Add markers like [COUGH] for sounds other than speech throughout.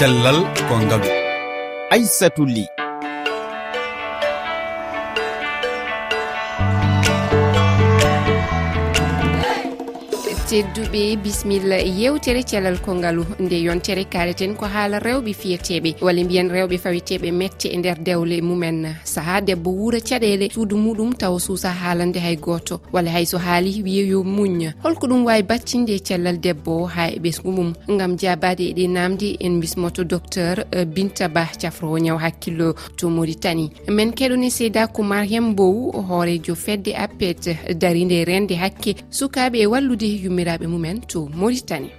cellal ko ngalu aissatou ly. tedduɓe bisimilla yewtere calal kongalu nde yontere kaleten ko haala rewɓe fiyeteɓe. Walla mbiyen rewɓe faweteɓe mette e nder dewle mumen. Saaha debbo wuura caɗele suudu muɗum tawa suusa haalande hay goto walla hayso haali wiye yo muñ holko ɗum wawi baccinde cellal debbo ha e ɓesgu mum. Gam jabade eɗe namde en bismoto docteur e, binta ba cafrowo ñaw hakkillo to maritani min keɗone seyda ko mariame bow hoorejo fedde appet darinde rende hakke. Sukaɓe e wallude yumen jomiraɓe mumen to maritani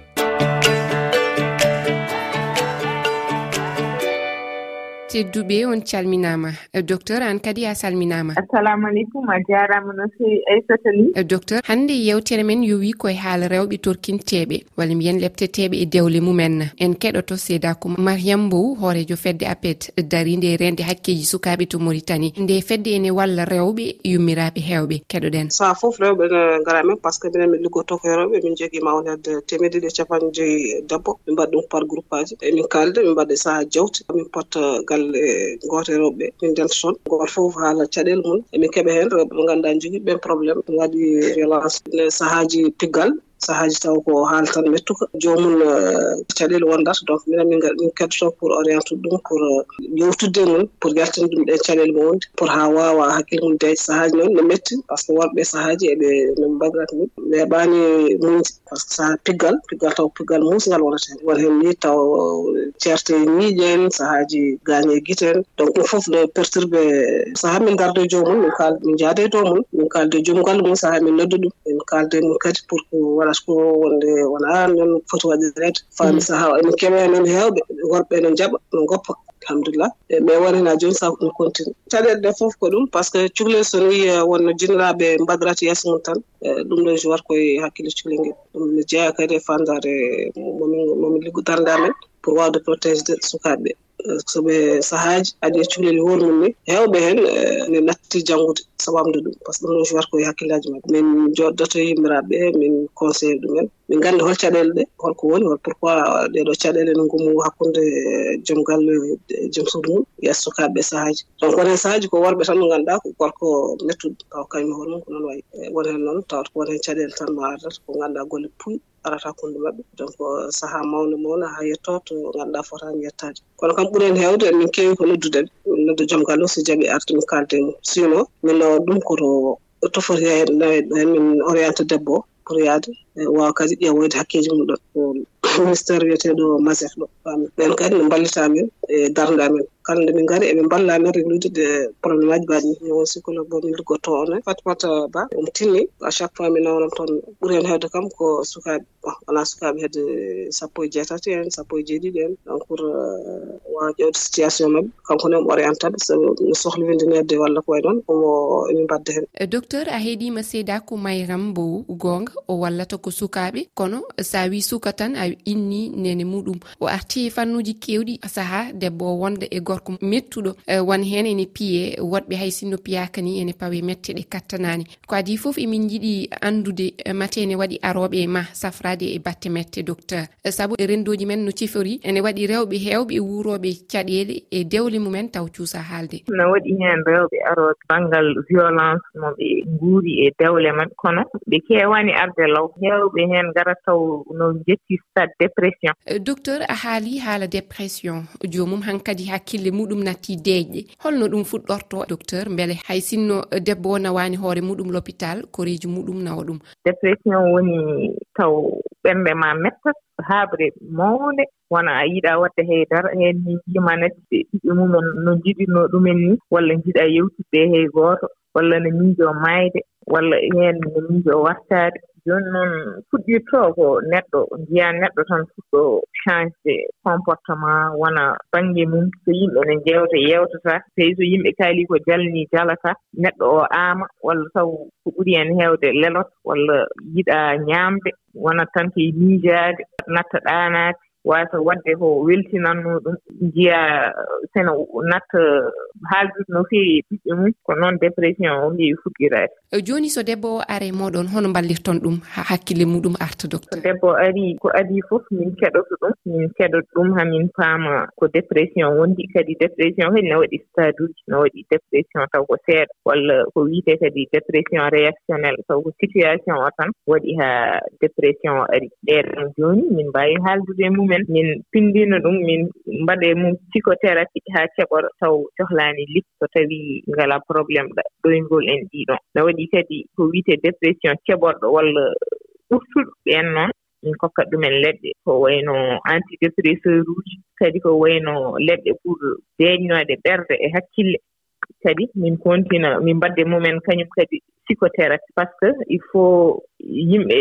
tedduɓe on calminama. Eh, docteur an kadi a salminama. Assalamu aleykum a jarama no fewi aissatali eh, docteur hande yewtere men yowi koye haala rewɓe torkinteɓe walla mbiyen lepteteɓe e dewle mumen. En keɗoto seedako mariame mbow hoorejo fedde apet dari e rende hakkeji sukaɓe to maritani nde fedde ene walla rewɓe yummiraɓe hewɓe. Keɗoɗen. Sa foof rewɓe ne gara men par ce que minen min liggoto ko rewɓe min jogui mawnede temedde ɗiɗi e capanɗe joyi debbo. Min mbaɗa ɗum par groupe aji. Emin kalde min mbaɗa saaha jewte min potta galle galle goto e rewɓe min deltoton goto fof haala caɗele mum emin keeɓa hen rewɓe ɓe ganduɗa joguiɓe ɓen probléme ne waɗi violence. Ne saahaji piggal sahaaji taw ko haala tan mettuka. Joomum eh, caɗeele wondata donc minen min min keddoto pour orientude ɗum pour eh, yewtudde mum pour yaltinde ɗum ɗen caɗeele mo wondi pour haa waawa hakkille mum deeƴe sahaaji noon no metti par ce que worɓe sahaaji eɓe no mbagrata ni. Weeɓaani muñde par ce que saha piggal piggal taw piggal muusngal wonata hen. Won hen ni taw eh, ceerte miiƴeen sahaaji gaañe gite en donc ɗum fof no perturbé sahaa min ngarde joomum min kaal min jaade e dow mum min kaalde joom galle mum sahaa min noddu ɗum. Min kaalde mum kadi pour que waɗa par ce wonde wona noon foti waɗirede faami mm. saha ene keɓe noon heewɓe worɓe ene jaɓa no goppa alhamdulillah. E Mais won hen ha joni sa ɗum continue. Caɗele ɗe fof ko ɗum par ce que cukalel so wi wonno jinniraɓe mbadirata yeeso mum tan e ɗum ɗon je wat koye hakkille cukalel ngel. Ɗum ne jeeya kadi e fandare momin momin liggodarde amen pour wawde protégé sukaɓeɓe soɓe sahaji adi e cuhlel hoore ni. Hewɓe hen e, ne natti janngude sawamde ɗum par ce que ɗum ɗon suwata koye hakkillaji men min joɗdoto yimmiraɓe ɓe min conseille ɗumen min ganda hol caɗele ɗe holko woni hol pourquoi ɗeɗo caɗele no gumu hakkude e joom galle e joom suudu mum yes sukaɓe sahaji. Donc won hen sahaji ko worɓe tan mo ganduɗa ko gorko mettuɗo taw kañum hoore mum ko noon wayi won hen noon tawata ko won hen caɗele tan ma ardata ko ganduɗa golle puyɗe arata hakkunde maɓɓe. Donc euh, saaha mawde mawna ha yetto to ganduɗa fotani yettade kono kam ɓuuri hen hewde min kewi ko noddudeɓe nodde joom gallo si jaaɓi arde mi kalde mum sinon min nawa ɗum koto tofoti hen naweɗo hen min orienté debbo o pour yaade. wawa kadi ƴeewa woyde hakkeji mum ɗo. [COUGHS] Ministére wiyeteɗo masef ɗo. Ɓen kadi ne ballita min e darde amen kala nde min ngari eɓe mballa amen reglude de probléme aji mbaɗi. Ni won sikkolo bo min liggo on one fat fat ba omo tinni. À chaque fois min nawanam toon ɓuuri hen hewde kam ko sukaɓe bon wona sukaɓe hedde sappo e jeetati en sappo e jeeɗiɗi en. Donc pour euh, wawa ƴewde situation mabɓe kanko ne omo orientaɓe sabu no sohla windinede walla ko way noon omo emin mbadda hen. Docteur a heeɗima seeda ko mayram bow gonga o wallata ko sukaɓe kono sa wi suka tan a inni nene muɗum. O arti fannuji kewɗi saaha debbo o wonda e gorko mettuɗo e, won hen ene piye woɗɓe hay sinno piyaka ni ene pawe mette ɗe kattanani ko adi foof emin jiiɗi andude e, mate ene waɗi aroɓe e ma safrade e batte mette docteur. Saabu rendoji men no cifori ene waɗi rewɓe hewɓe wuroɓe caɗele e dewle mumen taw cuusa haalde. No waɗi hen rewɓe aroɓe banggal violence moɓe guuri e dewle mabɓe kono ɓe kewani arde law hewɓe heen ngara taw no jetti stade dépression. Eh, docteur a haali haala dépression. Joomum hankkadi hakkille muɗum natti deeƴƴe holno ɗum fuɗɗorto docteur mbele hay sinno eh, debbo o nawaani hoore muɗum l'hôpital koreeji muɗum nawa ɗum? Dépression woni taw ɓernde ma mettat haaɓre mawnde wona a yiɗa waɗde heydara heen ni yima natti ɗiɓe mumen no jiɗinoo ɗumen ni walla jiɗa yewtidde e hey gooto walla no miijo mayde walla heen no miijo wartaade. jooni noon fuɗɗirto ko neɗɗo njiya neɗɗo tan fuɗɗo change de comportement wona baŋnge mum. So yimɓe ne njewta yewtata tawi so yimɓe kaali ko jalni jalata neɗɗo o aama walla taw ko ɓuri hen heewde lelot walla yiɗa ñaamde wona tan koye miijaade natta ɗaanaade. wawata wadde ko weltinanno ɗum jiya sene natta haaldude no feewi e ɓiɓɓe mum ko noon dépression o heewi fuɗɗirade joni so debbo o are moɗon hono mballirton ɗum ha hakkille muɗum arta docteur? So debbo ari ko adi fof min keɗoto ɗum min keɗoto ɗum hamin paama ko dépression wondi. Kadi dépression kadi ne waɗi stade uji ne waɗi dépression taw ko seeɗa walla ko wiite kadi dépression réactionnel taw ko situation o tan waɗi ha dépression o ari. Ɗeɗon joni min mbawi haaldude e mum mumen min pinndino ɗum min mbaɗe mum psychothérapie haa keɓora taw cohlaani lik so tawii ngalaa probléme ɗoyngol en ɗiiɗon no waɗi kadi ko wiyetee dépression keɓorɗo walla ɓurtuɗo ɓeen noon min kokkat ɗumen leɗɗe. Ko wayno antidépresseur uji kadi ko wayno leɗɗe pour deeñnoode ɓerde e hakkille. Kadi min kontina min mbadde mumen kañum kadi psychothérapie par ce que il faut yimɓe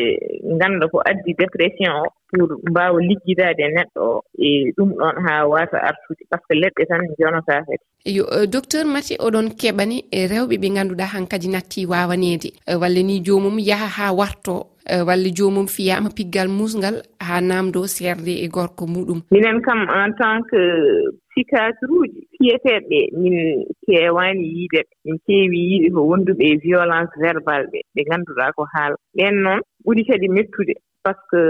ngannda ko addi dépression o pour mbaawa liggidaade neɗɗo o e ɗum ɗon haa waasa artude. Par ce que leɗɗe tan jonotaa kadi. Yo euh, docteur mati oɗon keɓani e rewɓe ɓe ngannduɗaa han kadi natti waawaneede. Euh, walla ni joomum yaha haa wartoo euh, walla joomum fiyaama piggal musgal haa naamdoo seerde e gorko muɗum. Minen kam en tant que psychiatre uji fiyeteeɓe min kewani yiideɓe min keewi yiide ko wonduɓe e violence verbal ɓe ɓe ngannduɗaa ko haala. Ɓen nden noon ɓuri kadi mettude par ce que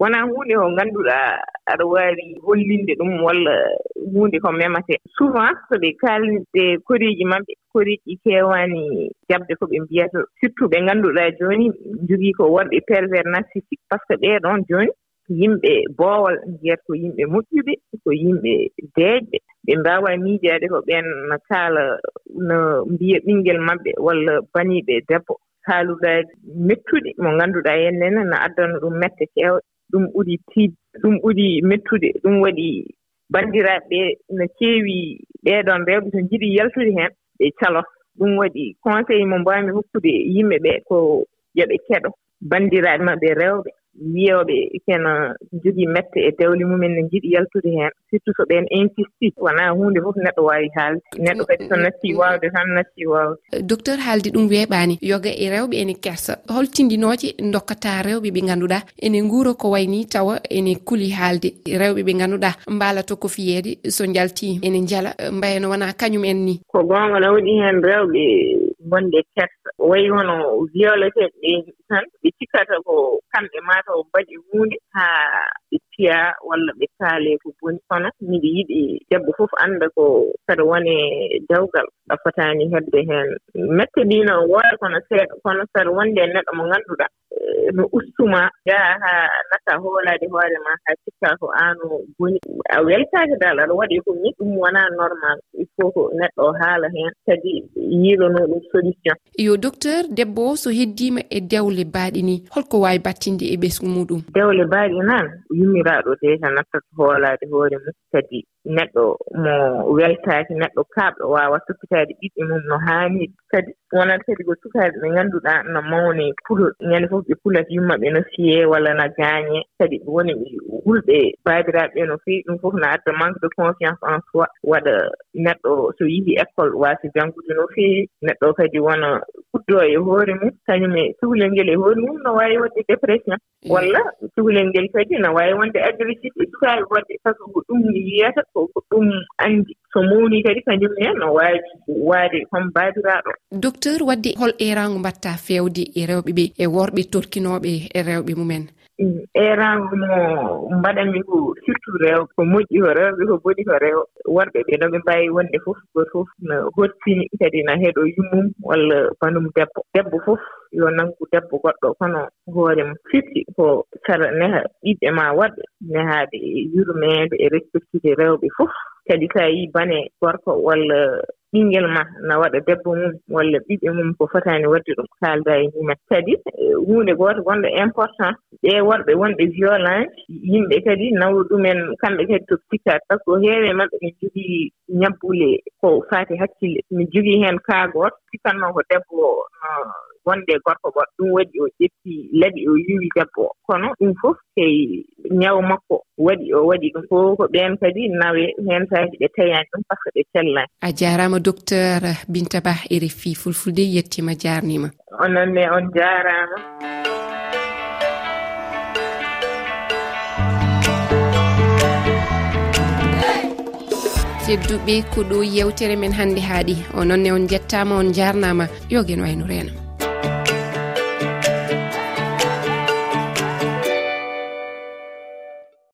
wonaa huunde ko ngannduɗaa aɗa waawi hollinde ɗum walla huunde ko memetee souvent so ɓe kaalide koriiji maɓɓe koriiji keewaani jaɓde ko ɓe mbiyata surtout ɓe ngannduɗaa jooni jogii ko worɓe pervers narcissique par ce que ɓeeɗoon jooni yimɓe boowal mbiyata ko yimɓe moƴƴuɓe ko yimɓe deeƴɓe. Ɓe mbaawa miijaade ko ɓeen no kaala no mbiya ɓinngel maɓɓe walla baniiɓe debbo. haaluɗaaji mettuɗi mo ngannduɗaa hennene no addana ɗum mette keewɗe ɗum ɓuri tiid ɗum ɓuri mettude ɗum waɗi banndiraaɓe ɓe no keewi ɓeeɗon rewɓe so njiɗi yaltude heen ɓe calot ɗum waɗi conseil mo mbaawmi hokkude yimɓe ɓee ko yo ɓe keɗo. Banndiraaɓe maɓɓe rewɓe. wiyooɓe kena jogii mette e dewle mumen ne njiɗi yaltude heen surtout so ɓeen insisti wonaa huunde fof neɗɗo waawi haalde. Neɗɗo kadi so nattii mm. waawde tan nattii waawde docteur haalde ɗum weeɓaani yoga e rewɓe ene kersa. Holtindinooje dokkataa rewɓe ɓe ngannduɗaa. Ene nguuro ko way nii tawa ene kuli haalde rewɓe ɓe ngannduɗaa. Mbaalato ko fiyeede so njaltii. Ene njala mbayano wonaa kañum en nii. Ko goonga nawɗi heen rewɓe bonde kessa wayi hono violete ɓe tan ɓe cikkata ko kamɓe mataw mbaɗi huunde haa ɓe piya walla ɓe kaale ko boni kono miɗo yiɗi debbo fof annda ko kada wone dewgal ɗafotaani heɓde heen. Mette ɗii no wooda kono seeɗa kono saɗa wonde neɗɗo mo ngannduɗaa eh, no ustuma njaha haa natta hoolaade hoore ma haa cikkaa ko aan boni. A weltaake dal aɗa waɗi ko ni ɗum wonaa normal. Il faut ko neɗɗo o haala heen. Kadi yiilanoo ɗum solution. Yo docteur debbo o so heddiima e dewle baaɗi ni holko waawi battinde e ɓesgu muɗum? Dewle baaɗi nan yummiraaɗo deja nattata hoolaade hoore mum. Kadi neɗɗo mo weltaaki neɗɗo kaaɓɗo waawa tokkitaade ɓiɓɓe mum no haaniri kadi wonata kadi ko sukaaɓe ɓe ngannduɗaa no mawni pulol ñannde fof ɓe pulat yumma ɓe no fiyee walla no gaañee kadi ɓe woni wulɓe baabiraaɓe ɓe no feewi ɗum fof no adda manque de confiance en soi. Waɗa neɗɗo so yihi école waasi janngude no feewi neɗɗo kadi wona fuɗdoo e hoore mum. Kañum e cuhlel ngel e hoore mum no waawi waɗde dépression. Mm. Walla cuhlel ngel kadi no waawi e wonde agricide e dukaali wonde sabu ko ɗum yiyata ko ɗum anndi. So mawni kadi kañum en no waawi waade homo baabiraaɗo docteur wadde hol eraango mbatta feewde e rewɓe ɓe e worɓe torkinooɓe e rewɓe mumen. eeraango mo mbaɗanmi ko surtout rewɓe ko moƴƴi ko rewɓe ko boni ko rew worɓe ɓe no ɓe mbaawi wonde fof goto fof no hottini kadi no heɗo yummum walla banum debbo debbo fof yo nanngu debbo goɗɗo kono hoore mum. Fitti ko kala neha ɓiɓɓe ma waɗɓe nehaade e yurmeede e respectude rewɓe fof. Kadi so a yii bane gorko walla ɓinngel ma na waɗa debbo mum walla ɓiɓɓe mum ko fotaani waɗde ɗum kaalda e mumen kadi e huunde gooto gonɗo important ɓe worɓe wonɓe violence yimɓe kadi nawru ɗumen kamɓe kadi to sikkat par ce que heewe maɓɓe min jogii ñabbule ko faati hakkille min jogii heen kaa gooto sikkanno ko debbo no wonde gorko goɗɗo ɗum waɗi o ƴetti laɓi o yiwi debbo. O kono ɗum fof e ñaw makko waɗi o waɗi ɗum fof ko ɓeen kadi nawe heen taaki ɓe tayani ɗum par ce que ɓe cellani. A jarama docteur bintaba e refi fulfulde yettima jarnima. Ononne on jarama. Tedduɓe ko ɗo yewtere men hannde haaɗi. O onoonne on jettama on jarnama. Yogen wayno reena